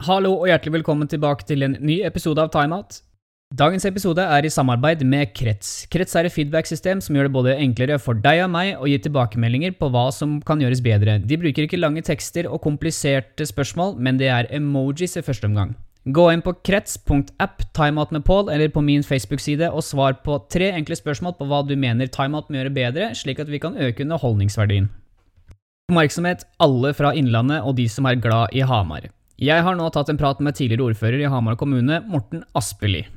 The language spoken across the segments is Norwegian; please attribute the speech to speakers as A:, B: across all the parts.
A: Hallo og hjertelig velkommen tilbake til en ny episode av Timeout. Dagens episode er i samarbeid med Krets. Krets er et feedback-system som gjør det både enklere for deg og meg å gi tilbakemeldinger på hva som kan gjøres bedre. De bruker ikke lange tekster og kompliserte spørsmål, men det er emojis i første omgang. Gå inn på krets.app timeout med Paul eller på min Facebook-side og svar på tre enkle spørsmål på hva du mener timeout må gjøre bedre, slik at vi kan øke underholdningsverdien. Oppmerksomhet alle fra Innlandet og de som er glad i Hamar. Jeg har nå tatt en prat med tidligere ordfører i Hamar kommune, Morten Aspelid.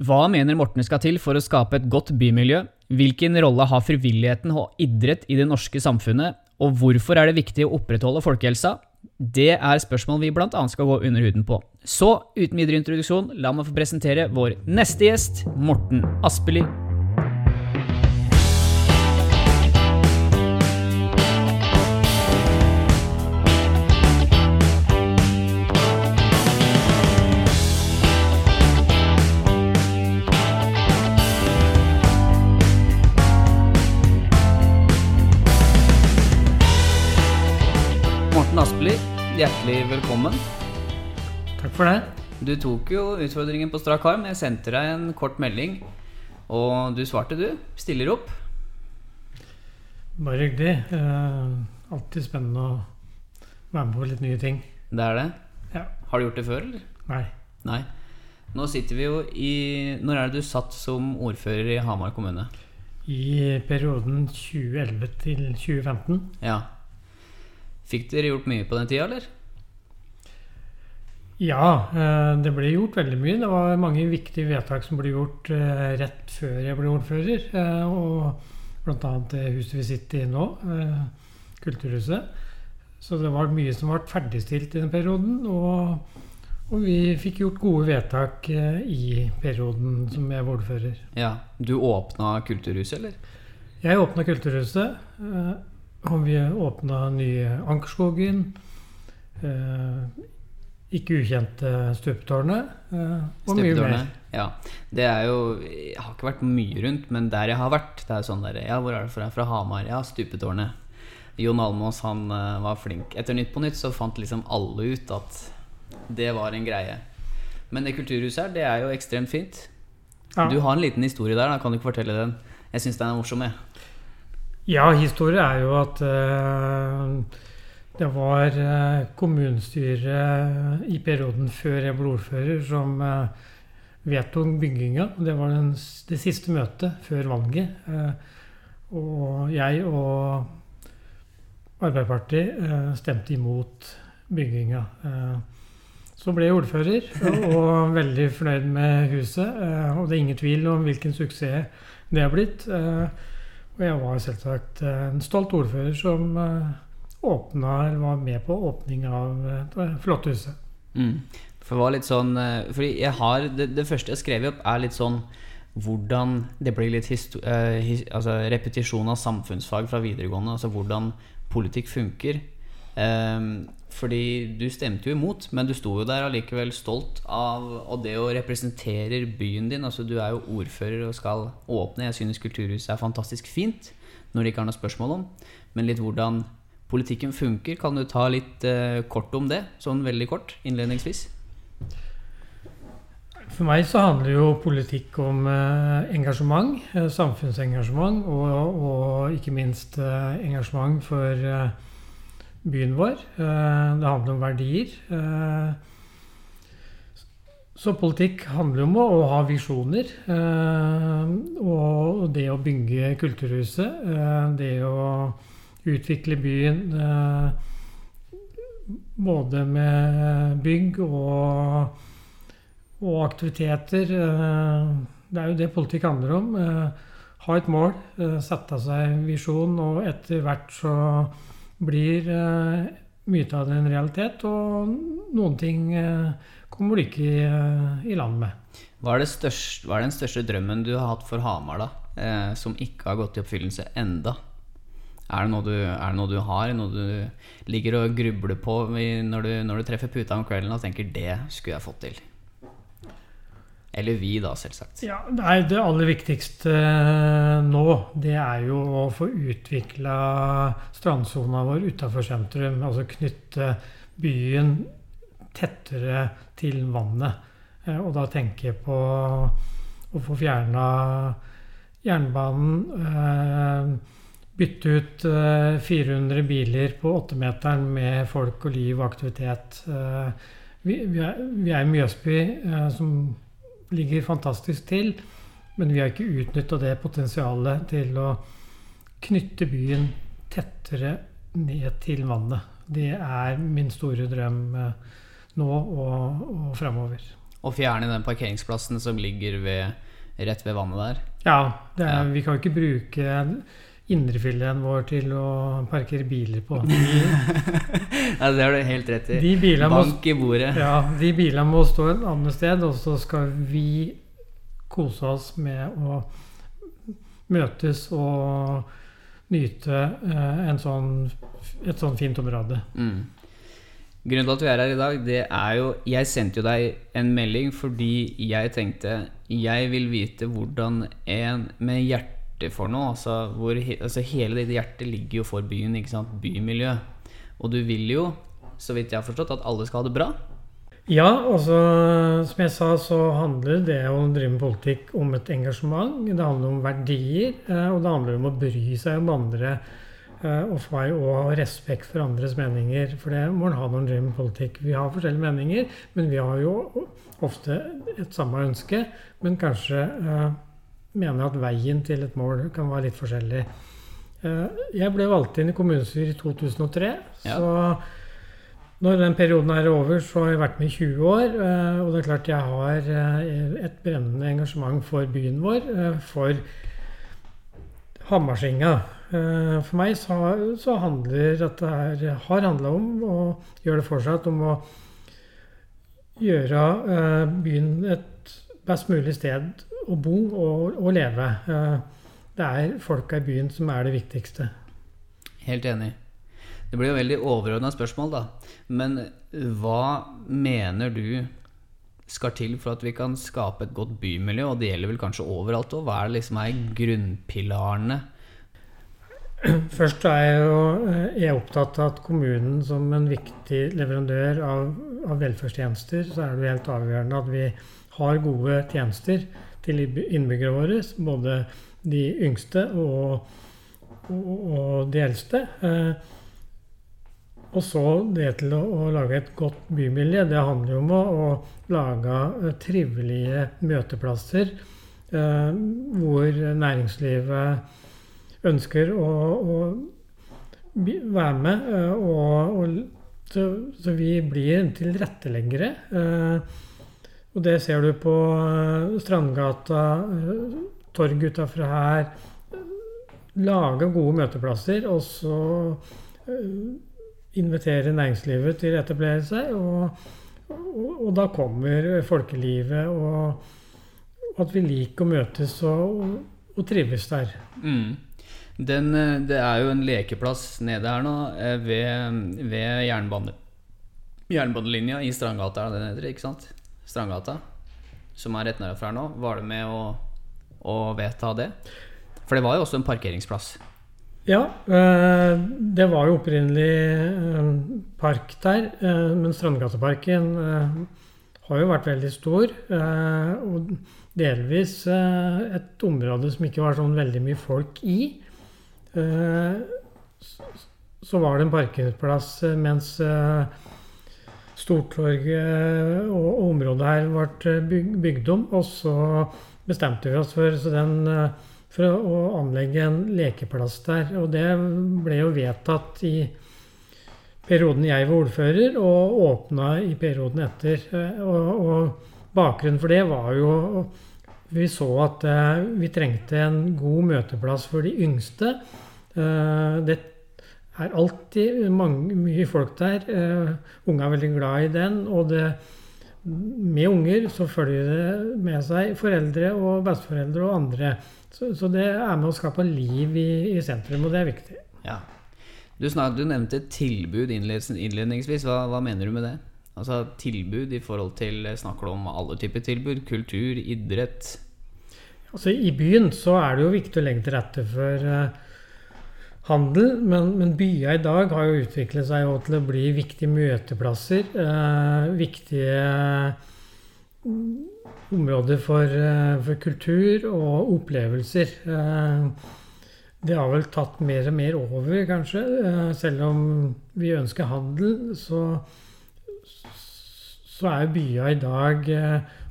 A: Hva mener Morten skal til for å skape et godt bymiljø? Hvilken rolle har frivilligheten og idrett i det norske samfunnet? Og hvorfor er det viktig å opprettholde folkehelsa? Det er spørsmål vi bl.a. skal gå under huden på. Så uten videre introduksjon, la meg få presentere vår neste gjest, Morten Aspeli. Hjertelig velkommen.
B: Takk for det.
A: Du tok jo utfordringen på strak arm. Jeg sendte deg en kort melding, og du svarte, du. Stiller opp.
B: Bare hyggelig. Eh, alltid spennende å være med på litt nye ting.
A: Det er det.
B: Ja.
A: Har du gjort det før, eller?
B: Nei.
A: Nei. Nå sitter vi jo i Når er det du satt som ordfører i Hamar kommune?
B: I perioden 2011 til 2015
A: Ja. Fikk dere gjort mye på den tida, eller?
B: Ja, eh, det ble gjort veldig mye. Det var mange viktige vedtak som ble gjort eh, rett før jeg ble ordfører. eh, Og bl.a. det huset vi sitter i nå, Kulturhuset. Så det var mye som ble ferdigstilt i den perioden. Og, og vi fikk gjort gode vedtak i perioden som jeg var ordfører.
A: Ja. Du åpna Kulturhuset, eller?
B: Jeg åpna Kulturhuset. Og vi åpna nye Ankerskogen. eh, Ikke ukjente Stupetårnet. eh, Og mye mer.
A: Ja. Det er jo Jeg har ikke vært mye rundt, men der jeg har vært, det er sånn der Ja, hvor er det fra? Fra Hamar. Ja, Stupetårnet. Jon Almås, han eh, var flink. Etter Nytt på Nytt så fant liksom alle ut at det var en greie. Men det kulturhuset her, det er jo ekstremt fint.
B: Ja.
A: Du har en liten historie der, da kan du ikke fortelle den? Jeg syns den er morsom, jeg.
B: Ja, historie er jo at eh, det var eh, kommunestyret i perioden før jeg ble ordfører som eh, vedtok bygginga. Det var den, det siste møtet før valget. Eh, og jeg og Arbeiderpartiet eh, stemte imot bygginga. Eh, så ble jeg ordfører og, veldig fornøyd med huset. Eh, og det er ingen tvil om hvilken suksess det har blitt. Eh, og jeg var selvsagt eh, en stolt ordfører som eh, åpna, eller var med på åpning av eh, det flotte huset.
A: Mm. For det litt sånn eh, jeg har Det, det første jeg skrev opp, er litt sånn hvordan Det blir litt histo eh, his, altså repetisjon av samfunnsfag fra videregående. Altså hvordan politikk funker. Ehm, fordi du stemte jo imot, men du sto jo der allikevel stolt av Og det å representere byen din. Altså Du er jo ordfører og skal åpne. Jeg synes Kulturhuset er fantastisk fint, når det ikke er noe spørsmål om. Men litt hvordan politikken funker. Kan du ta litt eh, kort om det? Sånn veldig kort, innledningsvis.
B: For meg så handler jo politikk om eh, engasjement, eh, samfunnsengasjement, og, og ikke minst eh, engasjement for eh, byen vår. Eh, det handler om verdier. Eh, så politikk handler om å, ha visjoner. Eh, og det å bygge Kulturhuset, det å utvikle byen både med bygg og og aktiviteter. Det er jo det politikk handler om. Ha et mål, sette seg en visjon, og etter hvert så blir eh, mye av det en realitet. Og noen ting eh, kommer du ikke i, eh, i land med.
A: Hva er, største, hva er den største drømmen du har hatt for Hamar, da? Eh, som ikke har gått i oppfyllelse enda? Er det, noe du, er det noe du har? Noe du ligger og grubler på når du, når du treffer puta om kvelden og tenker 'det skulle jeg fått til'? Eller vi, da, selvsagt.
B: Ja, nei, Det aller viktigste eh, nå, det er jo å få utvikla strandsona vår utafor sentrum. Altså knytte byen tettere til vannet. Eh, og da tenker jeg på å få fjerna jernbanen. Eh, bytte ut 400 biler på åttemeteren med folk og liv og aktivitet. Vi, er i Mjøsby, som ligger fantastisk til. Men vi har ikke utnytta det potensialet til å knytte byen tettere ned til vannet. Det er min store drøm eh, nå og, og framover.
A: Å fjerne den parkeringsplassen som ligger ved, rett ved vannet der?
B: Ja, er, vi kan ikke bruke indrefileten vår til å parkere biler på. De,
A: ja, det har du helt rett i. Bank i bordet.
B: Ja, de bilene må stå et annet sted, og så skal vi kose oss med å møtes og nyte eh, sånn, et sånn fint område. Mm.
A: Grunnen til at vi er her i dag, det er jo Jeg sendte jo deg en melding fordi jeg tenkte jeg vil vite hvordan en med hjerte for noe altså, hvor, altså Hele ditt hjerte ligger jo for byen, ikke sant? Bymiljø. Og du vil jo, så vidt jeg har forstått, at alle skal ha det bra.
B: Ja, altså som jeg sa, så handler det å drive med politikk om et engasjement. Det handler om verdier, eh, og det handler om å bry seg om andre. Eh, og ha respekt for andres meninger. For det må en ha når en driver med politikk. Vi har forskjellige meninger, men vi har jo ofte et samme ønske. Men kanskje uh, mener at veien til et mål kan være litt forskjellig. Uh, jeg ble valgt inn i kommunestyret i 2003. Ja. så når den perioden er over, så har jeg vært med i 20 år. Eh, og det er klart jeg har eh, et brennende engasjement for byen vår. Eh, for Hamarsinga. For meg så, så handler dette her, har handla om, og gjør det fortsatt, om å gjøre byen et best mulig sted å bo og, og leve. Det er folka i byen som er det viktigste.
A: Helt enig. Det blir jo veldig overordna spørsmål, da. Men hva mener du skal til for at vi kan skape et godt bymiljø? Og det gjelder vel kanskje overalt òg. Hva er det liksom er grunnpilarene?
B: Først er jeg jo eh, jeg er opptatt av at kommunen som en viktig leverandør av, av velferdstjenester, så er det helt avgjørende at vi har gode tjenester til innbyggerne våre. Både de yngste og, og, og de eldste. Eh, og så det til å, å, lage et godt bymiljø. Det handler jo om å, å lage uh, trivelige møteplasser eh, hvor næringslivet ønsker å, å være med. Uh, og, og så, så, vi blir tilretteleggere. Og det ser du på Strandgata, torg utafra her. Lage gode møteplasser, og så invitere næringslivet til å etablere seg. Og, og, da kommer folkelivet, og at vi liker å møtes og, og trives der. Mm.
A: Den, eh, det er jo en lekeplass nede her nå eh, ved, ved jernbane, jernbanelinja i Strandgata, er det den heter, ikke sant? Strandgata, som er rett nedenfor her nå. Var det med å, å vedta det? For det var jo også en parkeringsplass.
B: Ja, eh, det var jo opprinnelig eh, park der. Eh, men Strandgateparken har jo vært veldig stor. Og delvis et område som ikke var sånn veldig mye folk i. Så var det en parkeringsplass mens Stortorget og området her ble bygd om. Og så bestemte vi oss for den for å anlegge en lekeplass der. Og det ble jo vedtatt i perioden jeg var ordfører, og åpna i perioden etter. Og, og bakgrunnen for det var jo Vi så at vi trengte en god møteplass for de yngste. Det er alltid mange, mye folk der. Uh, unge er veldig glad i den. og det med unger så følger det med seg foreldre og besteforeldre og andre. Så, så, det er med å skape liv i, i sentrum, og det er viktig.
A: Ja. Du, snart, du nevnte tilbud innledningsvis. Hva, hva, mener du med det? Altså tilbud i forhold til Snakker du om alle typer tilbud? Kultur, idrett?
B: Altså I byen så er det jo viktig å legge til rette for uh, handel. Men, men byer i dag har jo utviklet seg til å bli viktige møteplasser. Eh, viktige områder for, eh, for, kultur og opplevelser. Eh, det har vel tatt mer og mer over, kanskje. Eh, selv om vi ønsker handel, så, så er byer i dag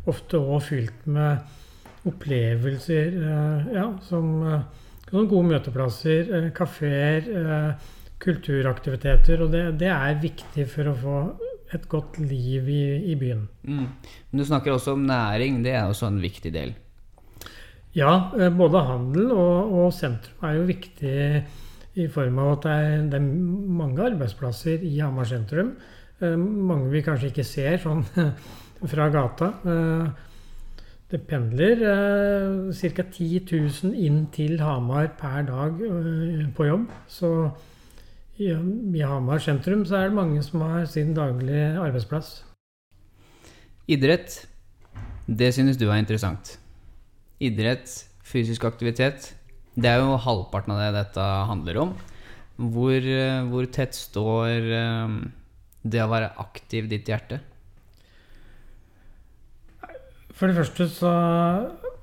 B: ofte òg fylt med opplevelser ja, som gode møteplasser, kafeer, kulturaktiviteter. Og det, det er viktig for å få et godt liv i, i byen. Mm.
A: Men du snakker også om næring. Det er også en viktig del.
B: Ja, eh, både handel og, og sentrum er jo viktig i form av at det er, det er mange arbeidsplasser i Hamar sentrum. Eh, mange vi kanskje ikke ser sånn fra gata. Eh, det pendler ca. 10 000 inn til Hamar per dag på jobb. Så i, I Hamar sentrum så er det mange som har sin daglige arbeidsplass.
A: Idrett, det synes du er interessant. Idrett, fysisk aktivitet, det er jo halvparten av det dette handler om. Hvor, hvor tett står eh, det å være aktiv ditt hjerte?
B: For det første så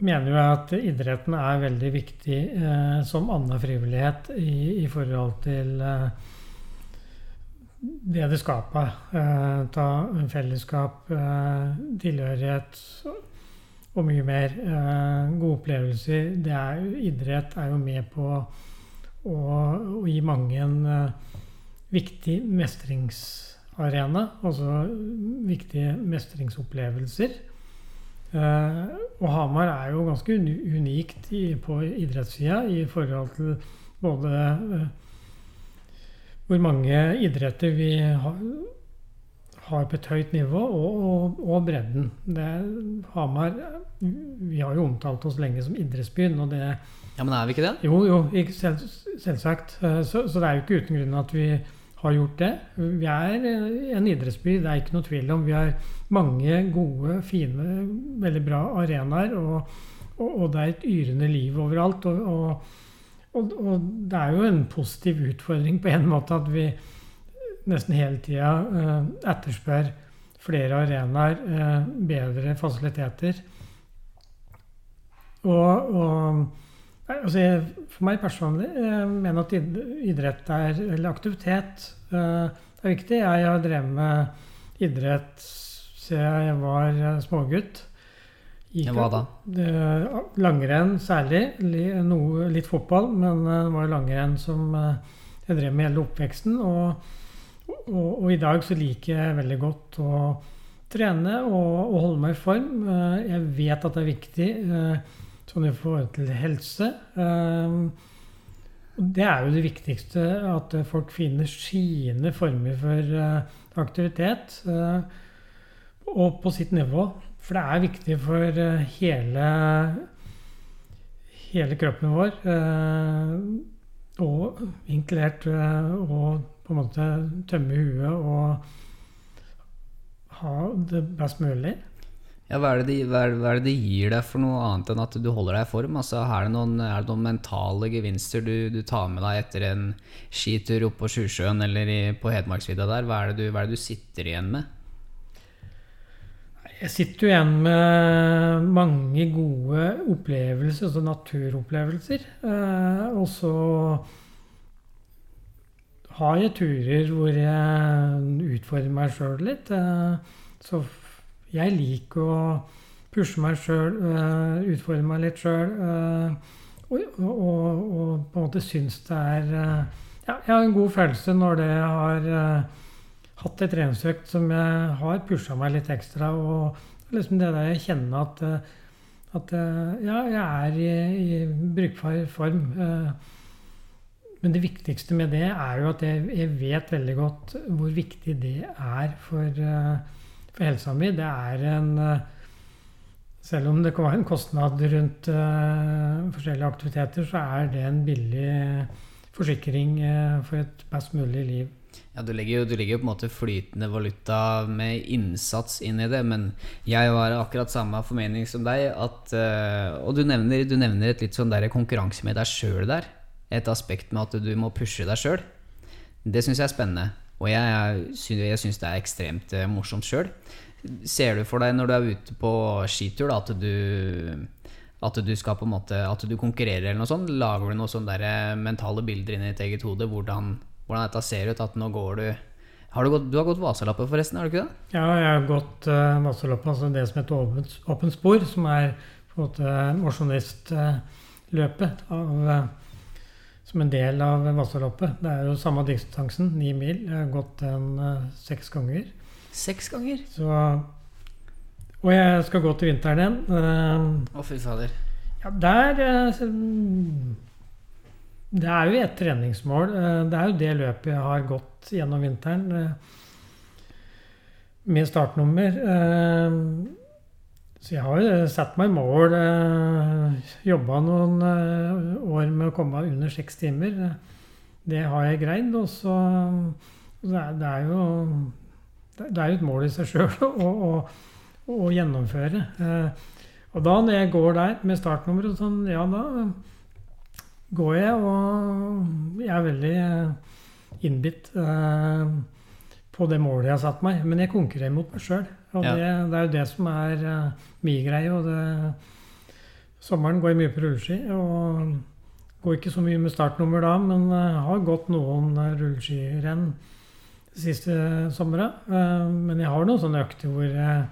B: mener jeg at idretten er veldig viktig eh, som annen frivillighet i, i, forhold til eh, det det skaper. Eh, ta fellesskap, eh, tilhørighet og mye mer. Eh, gode opplevelser. Er, idrett er jo med på å, å gi mange en eh, viktig mestringsarena. Altså viktige mestringsopplevelser. Uh, og Hamar er jo ganske unikt i, på idrettssida i forhold til både uh, hvor mange idretter vi har, har på et høyt nivå, og, og, og bredden. Det, Hamar Vi har jo omtalt oss lenge som idrettsbyen. og det
A: ja, Men er vi ikke det?
B: Jo, jo, selvsagt. Uh, så, så, det er jo ikke uten grunn at vi har gjort det. Vi er en idrettsby, det er ikke noe tvil om. Vi har mange gode, fine, veldig bra arenaer. Og, og, og det er et yrende liv overalt. Og, og, det er jo en positiv utfordring på en måte at vi nesten hele tida uh, etterspør flere arenaer, uh, bedre fasiliteter. og Altså, for meg personlig jeg mener at idrett er, eller aktivitet uh, er viktig. Jeg har drevet med idrett siden jeg var smågutt. smågutt.
A: Hva da?
B: langrenn særlig. Noe, litt fotball, men det var langrenn som jeg drev med hele oppveksten. Og, og, og, i dag så liker jeg veldig godt å trene og, og holde meg i form. Jeg vet at det er viktig sånn i forhold til helse. Ehm, det er jo det viktigste, at folk finner sine former for eh, aktivitet. Eh, og på sitt nivå. For det er viktig for eh, hele, hele kroppen vår. Og inkludert å på en måte tømme huet og ha det best mulig.
A: Ja, hva er, det de, hva, er, hva er, det de, gir deg for noe annet enn at du holder deg i form? Altså, er, det noen, er, det noen, mentale gevinster du, du, tar med deg etter en skitur opp på Sjusjøen eller i, på Hedmarksvidda der? Hva er, du, hva er, det du, sitter igjen med?
B: Jeg sitter jo igjen med mange gode opplevelser, altså naturopplevelser. Eh, og så har jeg turer hvor jeg utfordrer meg sjøl litt. Eh, så jeg liker å pushe meg sjøl, eh, utfordre meg litt sjøl. Uh, og, og, og, på en måte syns det er uh, Ja, jeg har en god følelse når det har hatt et treningsøkt som jeg har pusha meg litt ekstra. Og liksom det der jeg kjenner at, at ja, jeg er i, i brukbar form. Men det viktigste med det er jo at jeg, jeg vet veldig godt hvor viktig det er for for helsa mi, det er en eh, Selv om det kan være en kostnad rundt uh, forskjellige aktiviteter, så er det en billig forsikring uh, for et best mulig liv.
A: Ja, du legger jo du legger på en måte flytende valuta med innsats inn i det, men jeg har akkurat samme formening som deg. At, uh, og du nevner, du nevner, et litt sånn konkurranse med deg sjøl der. et aspekt med at du må pushe deg sjøl. Det syns jeg er spennende. Og jeg, jeg syns det er ekstremt eh, morsomt sjøl. Ser du for deg når du er ute på skitur, da, at du at du skal på en måte At du konkurrerer eller noe sånt? Lager du noen sånne eh, mentale bilder inn i ditt eget hode? Hvordan, hvordan dette ser ut? At nå går du har du, gått, du har gått Vasaloppet, forresten? har du ikke det?
B: Ja, jeg har gått uh, Vasaloppet, altså det som heter åpent, åpent spor, som er på en måte mosjonistløpet uh, som en del av Vasaloppet. Det er jo samme distansen, ni mil. Jeg har gått den uh, seks ganger.
A: Seks ganger?
B: Så, og jeg skal gå til vinteren igjen.
A: Å, uh, fy fader.
B: Ja, der uh, Det er jo et treningsmål. det er jo det løpet jeg har gått gjennom vinteren med startnummer. Så jeg har jo satt meg mål. Jobba noen år med å komme under seks timer. Det har jeg greid. Og så Det er jo det er et mål i seg sjøl å, å, å, gjennomføre. Og da når jeg går der med startnummer og sånn, ja da går jeg, og jeg er veldig innbitt på det målet jeg har satt meg. Men jeg konkurrerer mot meg sjøl. Og ja. det, det, er jo det som er uh, min greie. Og det, sommeren går jeg mye på rulleski. Og går ikke så mye med startnummer da, men uh, har gått noen uh, rulleskirenn siste somra. men jeg har noen sånne økter hvor jeg,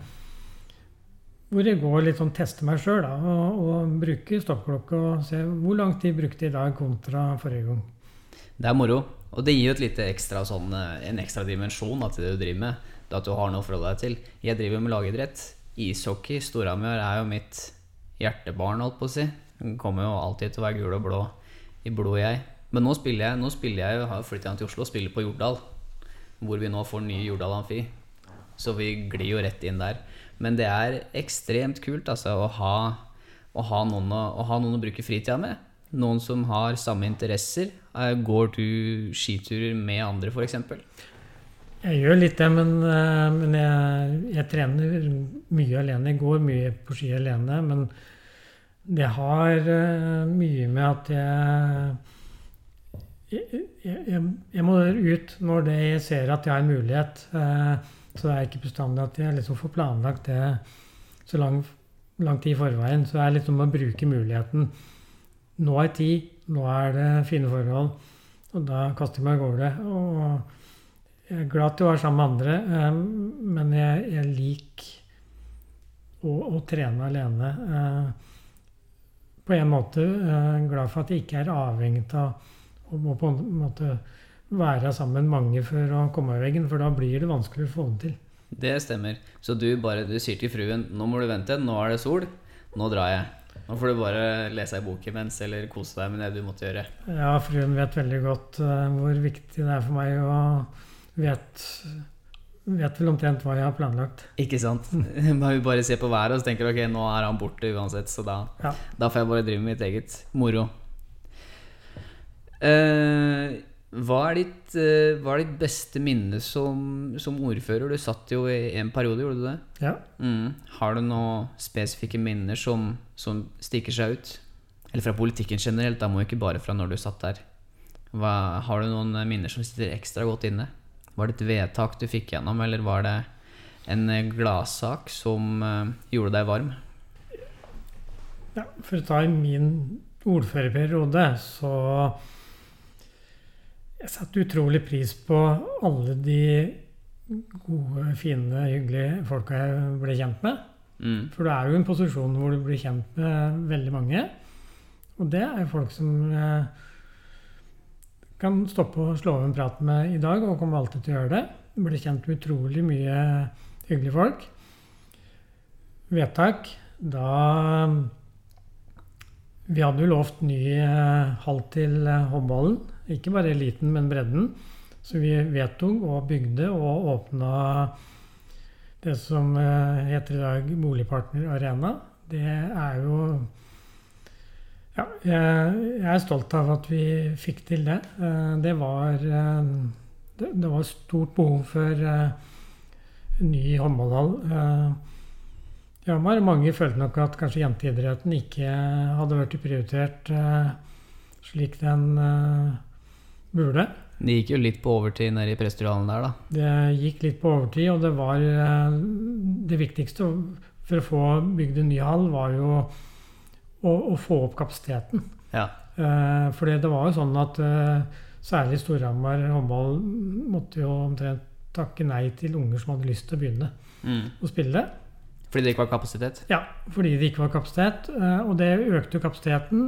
B: hvor jeg går litt sånn tester meg sjøl og, og bruker stoppklokke og ser hvor lang tid brukte jeg i dag kontra forrige gang.
A: Det er moro. Og det gir jo et lite ekstra sånn, en ekstra dimensjon til det du driver med. At du har noe å forholde deg til. Jeg driver med lagidrett. Ishockey, Storhamar, er jo mitt hjertebarn, holdt på å si. Den kommer jo alltid til å være gul og blå i blodet, jeg. Men nå spiller jeg, nå spiller jeg har flyttet til Oslo og spiller på Jordal. Hvor vi nå får ny Jordal Amfi. Så vi glir jo rett inn der. Men det er ekstremt kult altså, å, ha, å, ha å, å ha noen å bruke fritida med. Noen som har samme interesser. Eh, går du skiturer med andre, f.eks.?
B: Jeg gjør litt det, men, eh, men jeg, jeg, trener mye alene. Jeg går mye på ski alene. Men det har eh, mye med at jeg jeg, jeg, jeg, må ut når jeg ser at jeg har en mulighet. Så det er ikke bestandig at jeg liksom får planlagt det så lang, lang tid i forveien. Så det er liksom om å bruke muligheten. Nå er tid, nå er det fine forhold. Og da kaster jeg meg av gårde. Og jeg er glad til å være sammen med andre, eh, men jeg, jeg liker å, å, trene alene. Eh, på en måte eh, glad for at jeg ikke er avhengig av å på en måte være sammen mange for å komme av veggen, for da blir det vanskelig å få det til.
A: Det stemmer. Så du bare du sier til fruen nå må du vente, nå er det sol, nå drar jeg. Nå får du bare lese ei bok imens, eller kose deg med det du måtte gjøre.
B: Ja, fruen vet veldig godt uh, hvor viktig det er for meg, og vet, vet vel omtrent hva jeg har planlagt.
A: Ikke sant. Hun bare ser på været og så tenker ok, nå er han borte uansett, så da, ja. da får jeg bare drive med mitt eget moro. Uh, hva er, ditt, uh, hva er ditt, beste minne som, som, ordfører? Du satt jo i en periode, gjorde du det?
B: Ja.
A: Mm. Har du noen spesifikke minner som, som, stikker seg ut? Eller fra politikken generelt, da må ikke bare fra når du satt der. Hva, har du noen minner som sitter ekstra godt inne? Var det et vedtak du fikk gjennom, eller var det en gladsak som uh, gjorde deg varm?
B: Ja, for å ta i min ordførerperiode, så jeg satte utrolig pris på alle de gode, fine, hyggelige folka jeg ble kjent med. Mm. For du er jo i en posisjon hvor du blir kjent med veldig mange. Og det er folk som jeg kan stoppe og slå av en prat med i dag, og kommer alltid til å gjøre det. Ble kjent med utrolig mye hyggelige folk. Vedtak. Da Vi hadde jo lovt ny hall til håndballen ikke bare eliten, men bredden. Så vi vedtok og bygde og åpna det som eh, heter i dag Boligpartner Arena. Det er jo Ja, jeg, er stolt av at vi fikk til det. Eh, det var eh, Det var stort behov for ny håndballhall. Ja, mange følte nok at kanskje jenteidretten ikke hadde vært prioritert slik den burde.
A: Det gikk jo litt på overtid nede i Prestedalen der, da.
B: Det gikk litt på overtid, og det var Det viktigste for å få bygd en ny hall, var jo å, få opp kapasiteten.
A: Ja.
B: Eh, fordi det var jo sånn at særlig Storhamar håndball måtte jo omtrent takke nei til unger som hadde lyst til å begynne
A: mm.
B: å spille.
A: Fordi det ikke var kapasitet?
B: Ja, fordi det ikke var kapasitet. Og det økte jo kapasiteten.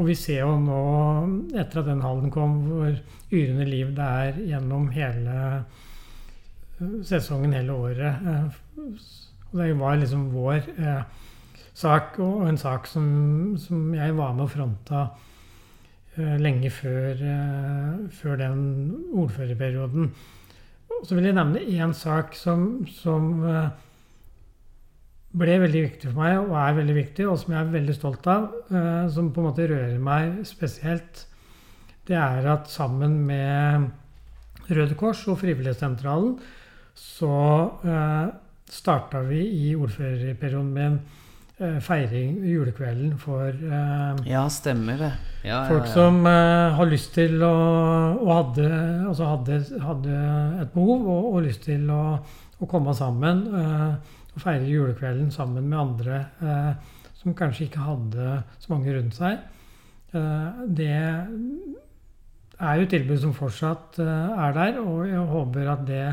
B: Og vi ser jo nå, etter at den hallen kom, hvor yrende liv det er gjennom hele eh, sesongen, hele året. Eh, og det var liksom vår eh, sak, og en sak som, som jeg var med og fronta eh, lenge før, eh, før, den ordførerperioden. Så vil jeg nevne én sak som, som eh, ble veldig viktig for meg, og er veldig viktig, og som jeg er veldig stolt av, uh, som på en måte rører meg spesielt, det er at sammen med Røde Kors og Frivillighetssentralen så eh, starta vi i ordførerperioden med en uh, feiring julekvelden for uh,
A: Ja, stemmer det. Ja,
B: folk ja, ja. som har lyst til å Og hadde, altså hadde, hadde et behov og, og, lyst til å, å komme sammen. Uh, og feire julekvelden sammen med andre eh, som kanskje ikke hadde så mange rundt seg. Eh, det er jo et tilbud som fortsatt eh, er der, og jeg håper at det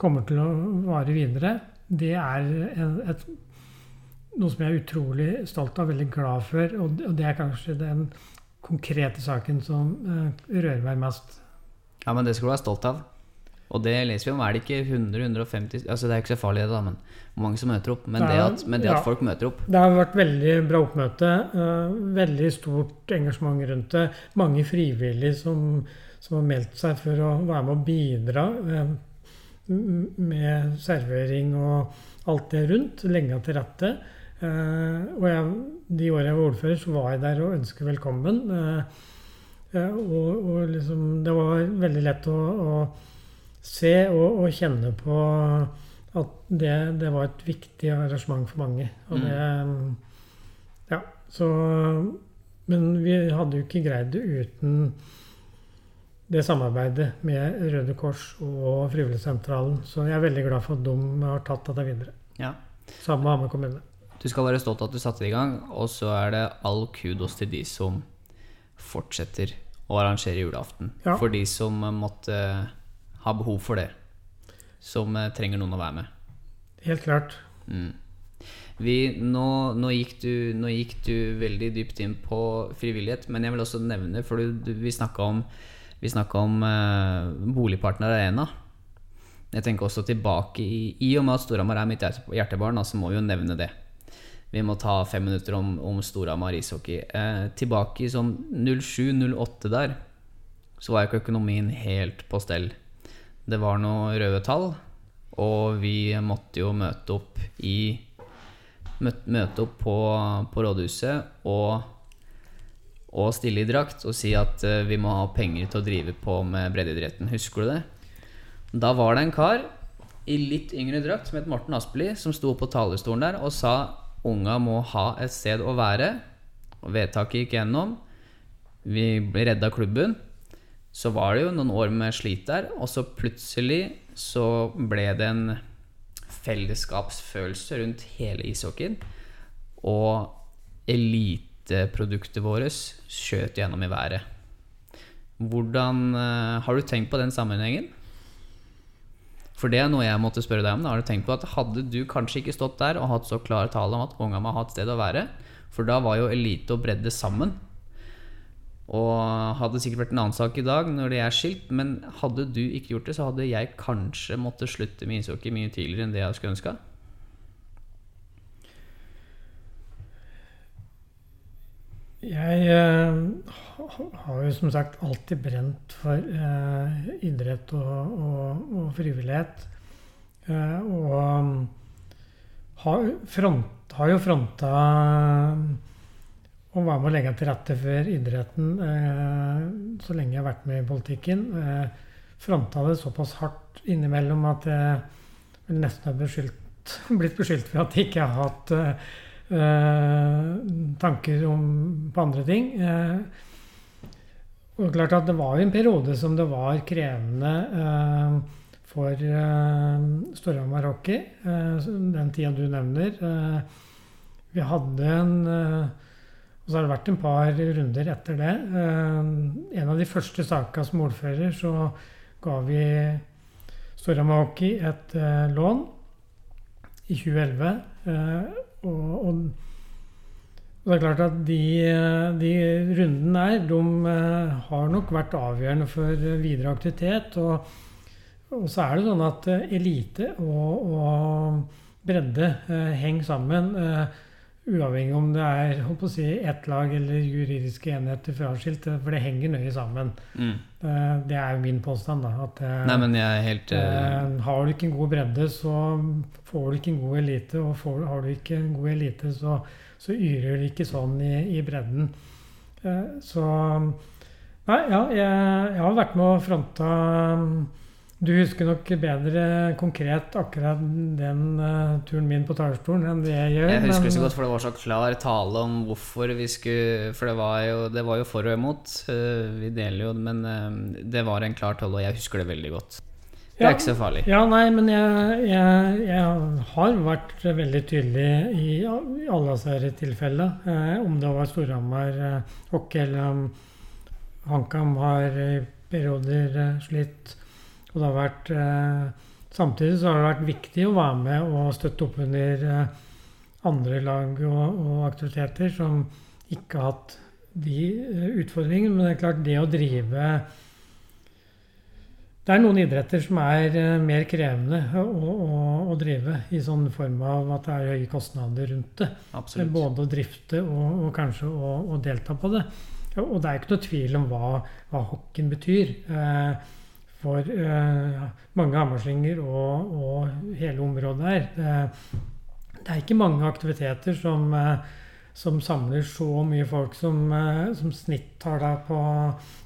B: kommer til å vare videre. Det er en, et, noe som jeg er utrolig stolt av, veldig glad for, og, og det er kanskje den konkrete saken som uh, rører meg mest.
A: Ja, men det skal du være stolt av. Og det leser vi om. Er det ikke 100-150 altså Det er ikke så farlig, det, da, men mange som møter opp. Men det, at, men det ja. at, folk møter opp
B: Det har vært veldig bra oppmøte. Uh, veldig stort engasjement rundt det. Mange frivillige som, som, har meldt seg for å være med å bidra uh, med servering og alt det rundt. Legge til rette. Uh, og jeg, de årene jeg var ordfører, så var jeg der og ønsket velkommen. Og, og, liksom, det var veldig lett å, å se og, og kjenne på at det, det, var et viktig arrangement for mange. Og mm. det Ja, så Men vi hadde jo ikke greid det uten det samarbeidet med Røde Kors og Frivillighetssentralen. Så jeg er veldig glad for at de har tatt dette videre.
A: Ja.
B: Sammen med Hamar kommune.
A: Du skal være stolt av at du satte det i gang, og så er det all kudos til de som fortsetter å arrangere julaften. Ja. For de som måtte ha behov for det. Som eh, trenger noen å være med.
B: Helt klart.
A: Mm. Vi, nå, nå, gikk du, nå, gikk du, veldig dypt inn på frivillighet, men jeg vil også nevne, for du, du, vi snakka om, vi om eh, Boligpartner Arena. Jeg tenker også tilbake i, i og med at Storhamar er mitt hjertebarn, så altså må vi jo nevne det. Vi må ta fem minutter om, om Storhamar ishockey. Eh, tilbake i sånn 07-08 der, så var ikke økonomien helt på stell. Det var noen røde tall, og vi måtte jo møte opp i Møte opp på, på rådhuset og, og, stille i drakt og si at uh, vi må ha penger til å drive på med breddeidretten. Husker du det? Da var det en kar i litt yngre drakt som het Morten Aspeli, som sto på talerstolen der og sa unga må ha et sted å være. Og vedtaket gikk gjennom. Vi ble redda klubben så var det jo noen år med slit der, og så plutselig så ble det en fellesskapsfølelse rundt hele ishockeyen. Og eliteproduktet vårt skjøt gjennom i været. Hvordan uh, Har du tenkt på den sammenhengen? For det er noe jeg måtte spørre deg om. Har du tenkt på at Hadde du kanskje ikke stått der og hatt så klare tale om at unga må ha et sted å være, for da var jo elite og bredde sammen. Og hadde sikkert vært en annen sak i dag når de er skilt, men hadde du ikke gjort det, så hadde jeg kanskje måttet slutte med ishockey mye tidligere enn det jeg skulle ønska.
B: Jeg eh, har jo som sagt alltid brent for eh, idrett og, og, og frivillighet. Eh, og um, har, front, har jo fronta og være med å legge til rette for idretten eh, så lenge jeg har vært med i politikken. Eh, fronta det såpass hardt innimellom at jeg nesten har blitt beskyldt for at jeg ikke har hatt eh, eh, tanker om, på andre ting. Eh, og klart at Det var en periode som det var krevende eh, for eh, Storhamar hockey, eh, den tida du nevner. Eh, vi hadde en Og så har det vært en par runder etter det. en av de første sakene som ordfører så ga vi Storhamar hockey et lån i 2011. og, og det er klart at de, de rundene der, de eh, har nok vært avgjørende for videre aktivitet. Og, og så er det sånn at eh, elite og, og bredde eh, henger sammen. Uavhengig om det er å si, ett lag eller juridiske enheter fraskilt. For det henger nøye sammen. Mm. Det er jo min påstand. da, at
A: eh, Nei, men jeg helt...
B: Har du ikke en god bredde, så får du ikke en god elite. Og får, har du ikke en god elite, så så yrer det ikke sånn i, i bredden. Så Nei, ja, jeg, jeg, har vært med og fronta Du husker nok bedre konkret akkurat den uh, turen min på talerstolen enn det jeg gjør.
A: Jeg husker det så godt, for det var så klar tale om hvorfor vi skulle For det var jo, det var jo for og imot. Uh, vi deler jo, men uh, det var en klar tale, og jeg husker det veldig godt. Det er ikke så farlig.
B: Ja, nei, men jeg, jeg, jeg har vært veldig tydelig i, i alle disse tilfellene. Eh, om det var Storhamar Hokke hockey eller om HamKam har i perioder eh, slitt. Og det har vært eh, Samtidig så har det vært viktig å være med og støtte opp under eh, andre lag og, og, aktiviteter som ikke har hatt de eh, utfordringene. Men det er klart, det å drive det er noen idretter som er mer krevende å, å, å, drive i sånn form av at det er høye kostnader rundt det. Absolutt. Både å drifte og, og kanskje å, delta på det. Og det er ikke noe tvil om hva, hva hockeyen betyr. Uh, for eh, mange hammerslinger og, og, hele området her. det er ikke mange aktiviteter som, som samler så mye folk som, som snittallet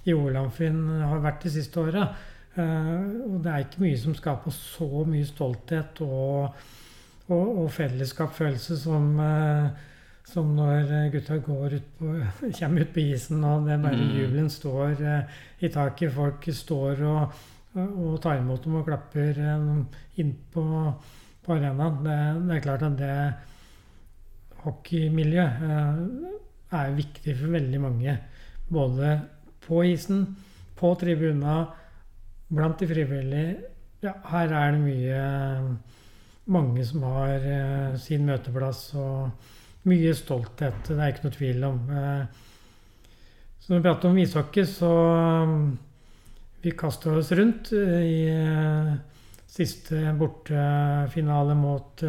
B: i OL-Amfin har vært de siste åra. Uh, og det er ikke mye som skaper så mye stolthet og, og, og fellesskapsfølelse som, som når gutta går ut på, kommer ut på isen, og det bare mm. jubelen står eh, i taket. Folk står og, og, tar imot dem og klapper inn på, på arenaen. Det, det, er klart at det hockeymiljøet er viktig for veldig mange. Både på isen, på tribuna, blant de frivillige ja, her er det mye Mange som har uh, sin møteplass og mye stolthet. Det er ikke noe tvil om. Uh, så når vi prater om ishockey, så um, Vi kasta oss rundt uh, i siste bortefinale mot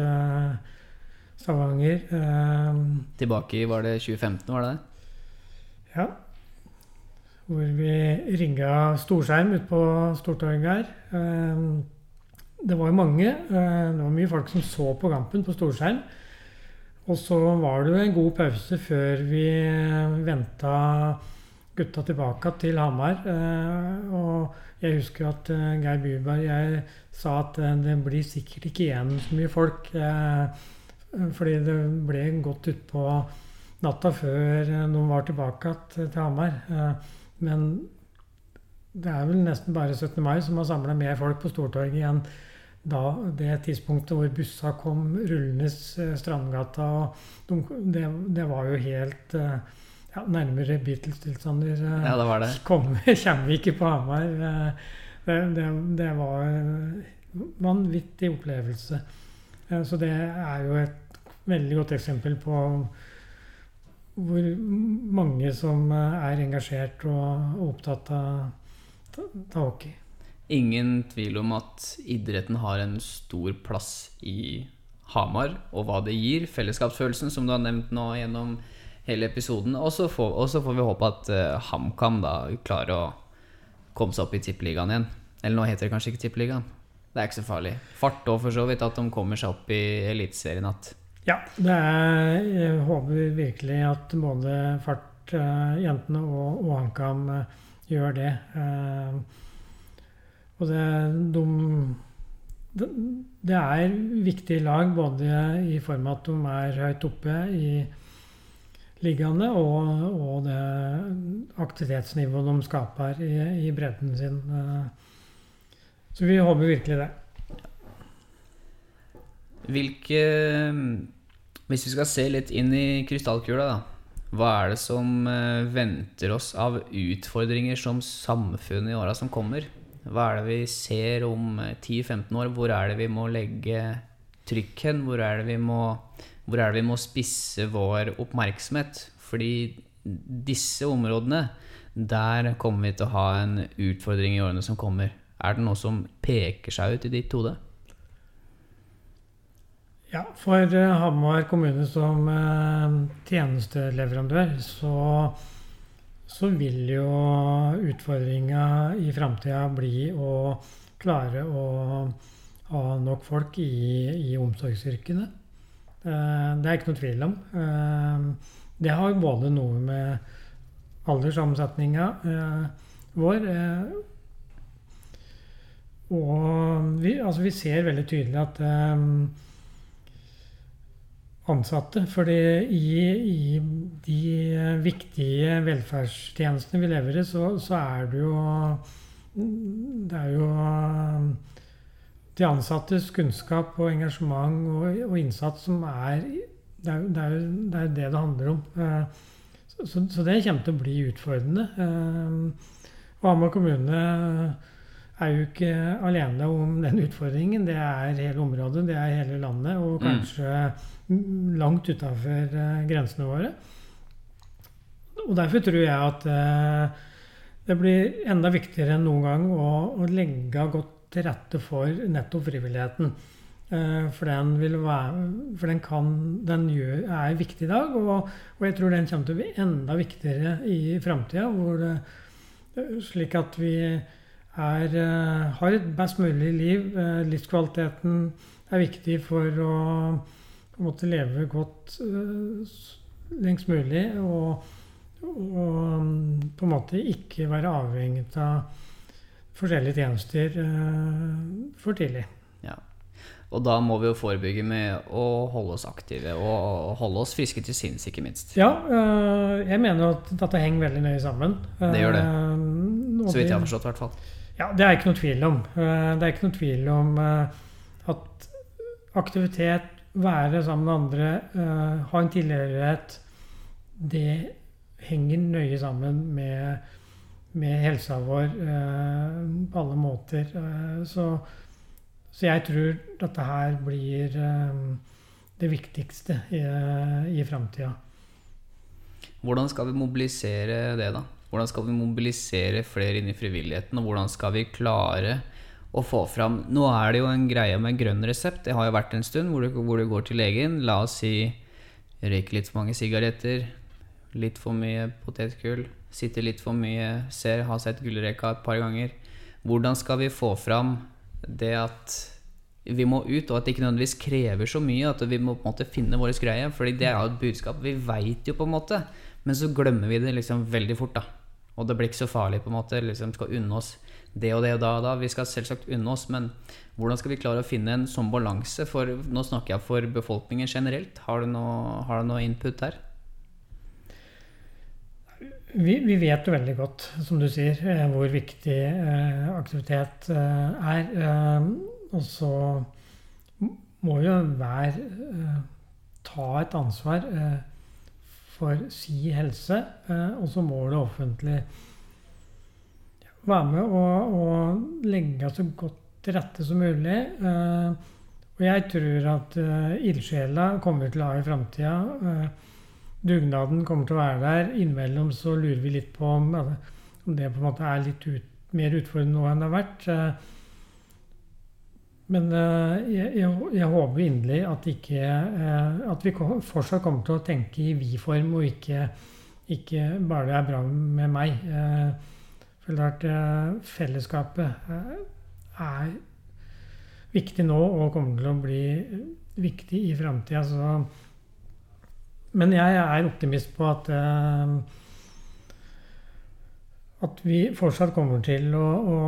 B: Stavanger.
A: Tilbake i var det 2015, var det det?
B: Ja hvor vi ringa storskjerm ute på Stortorget her. Det var jo mange. Eh, det var mye folk som så på kampen på storskjerm. Og så var det jo en god pause før vi venta gutta tilbake til Hamar. Eh, og jeg husker at eh, Geir Byberg jeg sa at det blir sikkert ikke igjen så mye folk. Fordi det ble gått utpå natta før noen var tilbake til Hamar. Men det er vel nesten bare 17. mai som har samla mer folk på Stortorget igjen da det tidspunktet hvor bussa kom rullende eh, Strandgata. og de, det, det, var jo helt eh, ja, nærmere Beatles-tilstander.
A: Ja, det var det.
B: Kommer, vi ikke på Hamar. Det, det, det var en vanvittig opplevelse. Så det er jo et veldig godt eksempel på hvor mange som eh, er engasjert og opptatt av hockey.
A: Ingen tvil om at idretten har en stor plass i Hamar, og hva det gir. Fellesskapsfølelsen, som du har nevnt nå gjennom hele episoden. Og så får, får, vi håpe at uh, HamKam da klarer å komme seg opp i Tippeligaen igjen. Eller nå heter det kanskje ikke Tippeligaen. Det er ikke så farlig. Fart òg, for så vidt, at de kommer seg opp i Eliteserien igjen.
B: Ja, er, jeg håper virkelig at både fartjentene uh, og, og HamKam uh, gjør det. Uh, og det, de, det, det er viktige lag både i form av at de er høyt oppe i liggende, og, og det aktivitetsnivået de skaper i, i bredden sin. Så vi håper virkelig det.
A: Hvilke Hvis vi skal se litt inn i krystallkula, da. Hva er det som eh, venter oss av utfordringer som samfunn i åra som kommer? Hva er det vi ser om 10-15 år? Hvor er det vi må legge trykk hen? Hvor er det vi må, hvor er det vi må spisse vår oppmerksomhet? Fordi disse områdene, der kommer vi til å ha en utfordring i årene som kommer. Er det noe som peker seg ut i ditt hode?
B: Ja, for uh, Hamar kommune som uh, tjenesteleverandør, så, så, vil jo utfordringa i framtida bli å klare å ha nok folk i, i omsorgsyrkene. Uh, det er ikke noe tvil om. det har både noe med alderssammensetninga vår og vi, altså vi, ser veldig tydelig at ansatte. fordi i, i, de viktige velferdstjenestene vi lever i, så, så er det jo Det er jo de ansattes kunnskap og engasjement og, og innsats som er det er, det, er, det er det det handler om. Eh, så, så, det kommer til å bli utfordrende. Hva og Hamar kommune er jo ikke alene om den utfordringen. Det er hele området, det er hele landet, og mm. kanskje mm. langt utafor uh, grensene våre. Og derfor tror jeg at uh, det blir enda viktigere enn noen gang å, å legge godt til rette for nettopp frivilligheten. Uh, for den, vil være, for den, kan, den gjør, er viktig i dag, og, og, jeg tror den kommer til å bli enda viktigere i framtida. Slik at vi er, eh, har et best mulig liv. Eh, livskvaliteten er viktig for å måte leve godt eh, lengst mulig. Og, og, på en måte ikke være avhengig av forskjellige tjenester for tidlig.
A: Ja. Og da må vi jo forebygge med å holde oss aktive og holde oss friske til sinns, ikke minst.
B: Ja, jeg mener at dette henger veldig nøye sammen.
A: Det gjør det. Så vidt jeg har forstått, i hvert fall.
B: Ja, det er ikke noe tvil om. Eh, det er ikke noe tvil om eh, at aktivitet, være sammen med andre, eh, ha en tilhørighet, det henger nøye sammen med, med helsa vår på alle måter. Så, så, jeg tror dette her blir det viktigste i, i framtida.
A: Hvordan skal vi mobilisere det, da? Hvordan skal vi mobilisere flere inn i frivilligheten, og hvordan skal vi klare å få fram Nå er det jo en greie med grønn resept. Det har jo vært en stund hvor du, hvor du går til legen. La oss si røyker litt for mange sigaretter, litt for mye potetgull, sitter litt for mye, ser, har sett gullrekka et par ganger. Hvordan skal vi få fram det at vi må ut, og at det ikke nødvendigvis krever så mye. At vi må på en måte finne vår greie. Fordi det er jo et budskap. Vi veit jo på en måte. Men så glemmer vi det liksom veldig fort, da. Og det blir ikke så farlig, på en måte. Liksom skal unne oss det og det og da og da. Vi skal selvsagt unne oss, men hvordan skal vi klare å finne en sånn balanse? For nå snakker jeg for befolkningen generelt. Har du noe, har du noe input der?
B: Vi, vi, vet jo veldig godt, som du sier, eh, hvor viktig eh, aktivitet eh, er. Eh, og så må jo hver eh, ta et ansvar. Eh, for si helse. Eh, og så må det offentlige være med og, og legge så godt til rette som mulig. Eh, og jeg tror at uh, ildsjela kommer til å ha i framtida. Dugnaden kommer til å være der. Innimellom så lurer vi litt på om det på en måte er litt ut, mer utfordrende nå enn det har vært. Men uh, jeg, jeg, jeg, håper inderlig at, ikke, uh, at vi fortsatt kommer til å tenke i vi-form, og ikke, ikke, bare det er bra med meg. Uh, for det er fellesskapet er viktig nå og kommer til å bli viktig i framtida. Men jeg er optimist på at at vi fortsatt kommer til å, å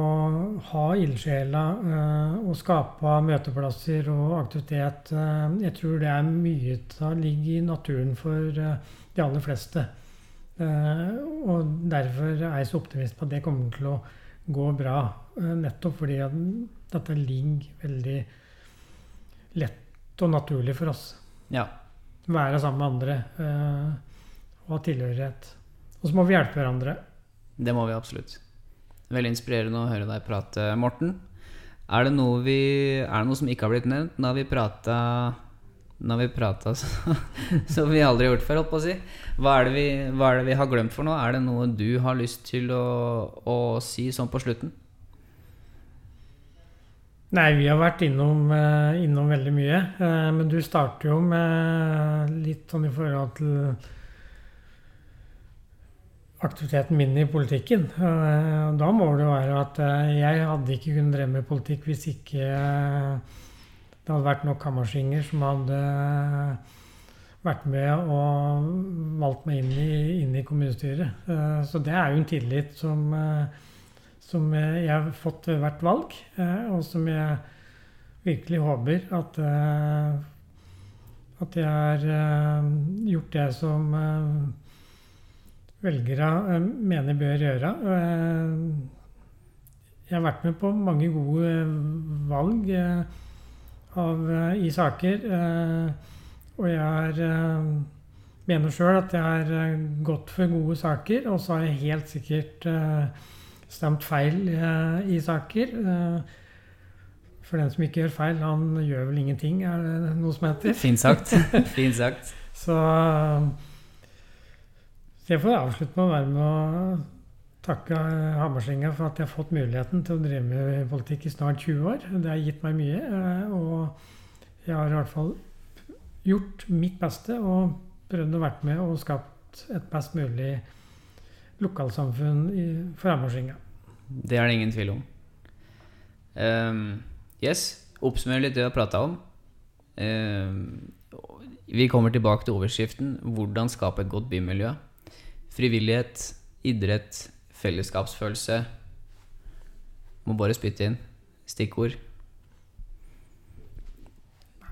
B: ha ildsjela eh, og skape møteplasser og aktivitet. Eh, jeg tror det er mye som ligger i naturen for eh, de aller fleste. Eh, og derfor er jeg så optimist på at det kommer til å gå bra. Eh, nettopp fordi at dette ligger veldig lett og naturlig for oss.
A: Ja.
B: Være sammen med andre eh, og ha tilhørighet. Og så må vi hjelpe hverandre.
A: Det må vi absolutt. Veldig inspirerende å høre deg prate, Morten. Er det noe, vi, er det noe som ikke har blitt nevnt? Nå har vi prata Nå har vi prata som vi aldri har gjort før, holdt på å si. Hva er, vi, hva er, det vi, har glemt for noe? Er det noe du har lyst til å, å si sånn på slutten?
B: Nei, vi har vært innom, eh, innom veldig mye. Eh, men du starter jo med litt sånn i forhold til aktiviteten min i politikken. Eh, da må det være at eh, jeg hadde ikke kunnet dreve med politikk hvis ikke eh, det hadde vært nok kammersinger som hadde vært med og valgt meg inn i, inn i kommunestyret. Så det er jo en tillit som, som jeg har fått ved hvert valg, og som jeg virkelig håper at at jeg har gjort det som velgere eh, mener bør gjøre. Eh, jeg har vært med på mange gode eh, valg av, i saker. Og jeg er, mener sjøl at jeg har gått for gode saker, og så har jeg helt sikkert stemt feil i saker. For den som ikke gjør feil, han gjør vel ingenting, er det noe som heter?
A: Fint sagt. Fint sagt.
B: så så jeg får avslutte med å være med å takke Hammerslinga for at jeg har fått muligheten til å drive med politikk i snart 20 år. Det har gitt meg mye. Eh, og jeg har i hvert fall gjort mitt beste og prøvd å være med og skapt et best mulig lokalsamfunn for Hammerslinga.
A: Det er det ingen tvil om. Um, yes, oppsummer litt det vi har prata om. Um, vi kommer tilbake til overskriften 'Hvordan skape et godt bymiljø'. Frivillighet, idrett, fellesskapsfølelse. Må bare spytte inn stikkord.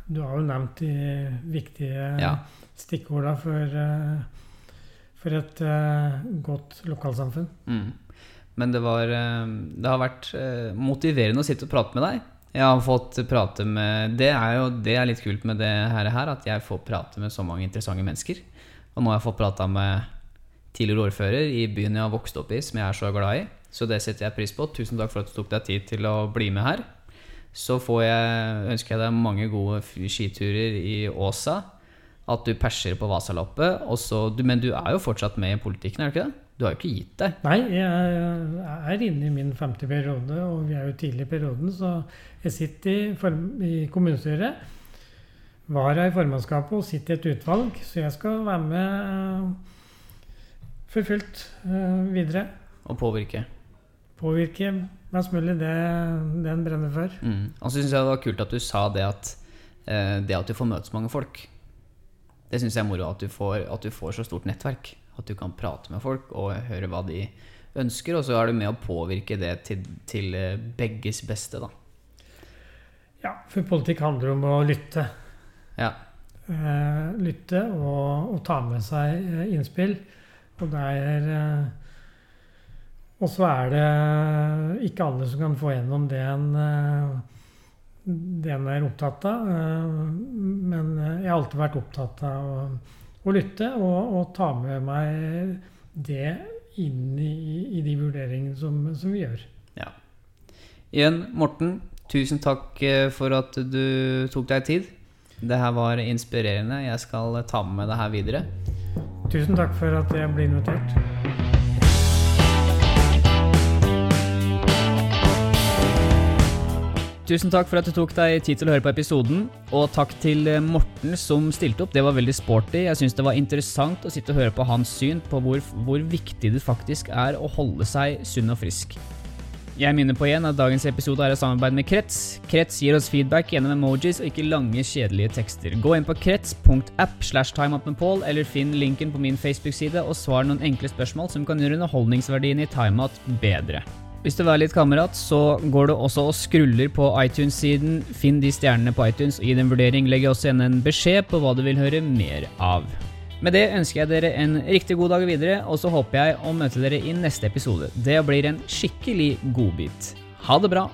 B: Du har jo nevnt de viktige ja. stikkorda for, eh, for, et uh, godt lokalsamfunn.
A: Mm. Men det, var, eh, det har vært motiverende å sitte og prate med deg. Jeg har fått prate med Det er jo det er litt kult med det her, at jeg får prate med så mange interessante mennesker. Og nå har jeg fått prata med tidligere ordfører i byen jeg har vokst opp i, som jeg er så glad i. Så det setter jeg pris på. Tusen takk for at du tok deg tid til å bli med her. Så jeg, ønsker jeg deg mange gode skiturer i Åsa. At du perser på Vasaloppet. men du er jo fortsatt med i politikken, er du ikke det? Du har jo ikke gitt deg?
B: Nei, jeg er inne i min femte periode, og vi er jo tidlig i perioden. Så jeg sitter i, i kommunestyret. Vara i formannskapet og sitter i et utvalg. Så jeg skal være med for fullt uh, videre.
A: Og påvirke?
B: Påvirke mest mulig det, det en brenner for.
A: Mm. Og så syns jeg det var kult at du sa det at, uh, det at du får møte så mange folk. Det syns jeg er moro. At du, får, at du, får, så stort nettverk. At du kan prate med folk og høre hva de ønsker. Og så er du med å påvirke det til, til eh, begges beste, da.
B: Ja, for politikk handler om å lytte.
A: Ja.
B: Lytte og, og, ta med seg innspill. Og der er Og så er det ikke alle som kan få gjennom det en, eh, det en er opptatt av. Eh, men jeg har alltid vært opptatt av å, å lytte og, og, ta med meg det inn i, i de vurderingene som, som, vi gjør.
A: Ja. Igjen, Morten, tusen takk for at du tok deg tid. Det her var inspirerende. Jeg skal ta med meg det her videre.
B: Tusen takk for at jeg ble invitert.
A: Tusen takk for at du tok deg tid til å høre på episoden. Og takk til eh, Morten som stilte opp. Det var veldig sporty. Jeg syns det var interessant å sitte og høre på hans syn på hvor, hvor viktig det faktisk er å holde seg sunn og frisk. Jeg minner på igjen at dagens episode er i samarbeid med Krets. Krets gir oss feedback gjennom emojis og ikke lange, kjedelige tekster. Gå inn på krets.app slash timeoutmedpaul, eller finn linken på min Facebook-side og svar noen enkle spørsmål som kan gjøre underholdningsverdien i timeout bedre. Hvis du vil være litt kamerat, så går du også og skruller på iTunes-siden. Finn de stjernene på iTunes og gi dem vurdering. Legg også igjen en beskjed på hva du vil høre mer av. Med det ønsker jeg dere en riktig god dag videre, og så håper jeg å møte dere i neste episode. Det blir en skikkelig godbit. Ha det bra!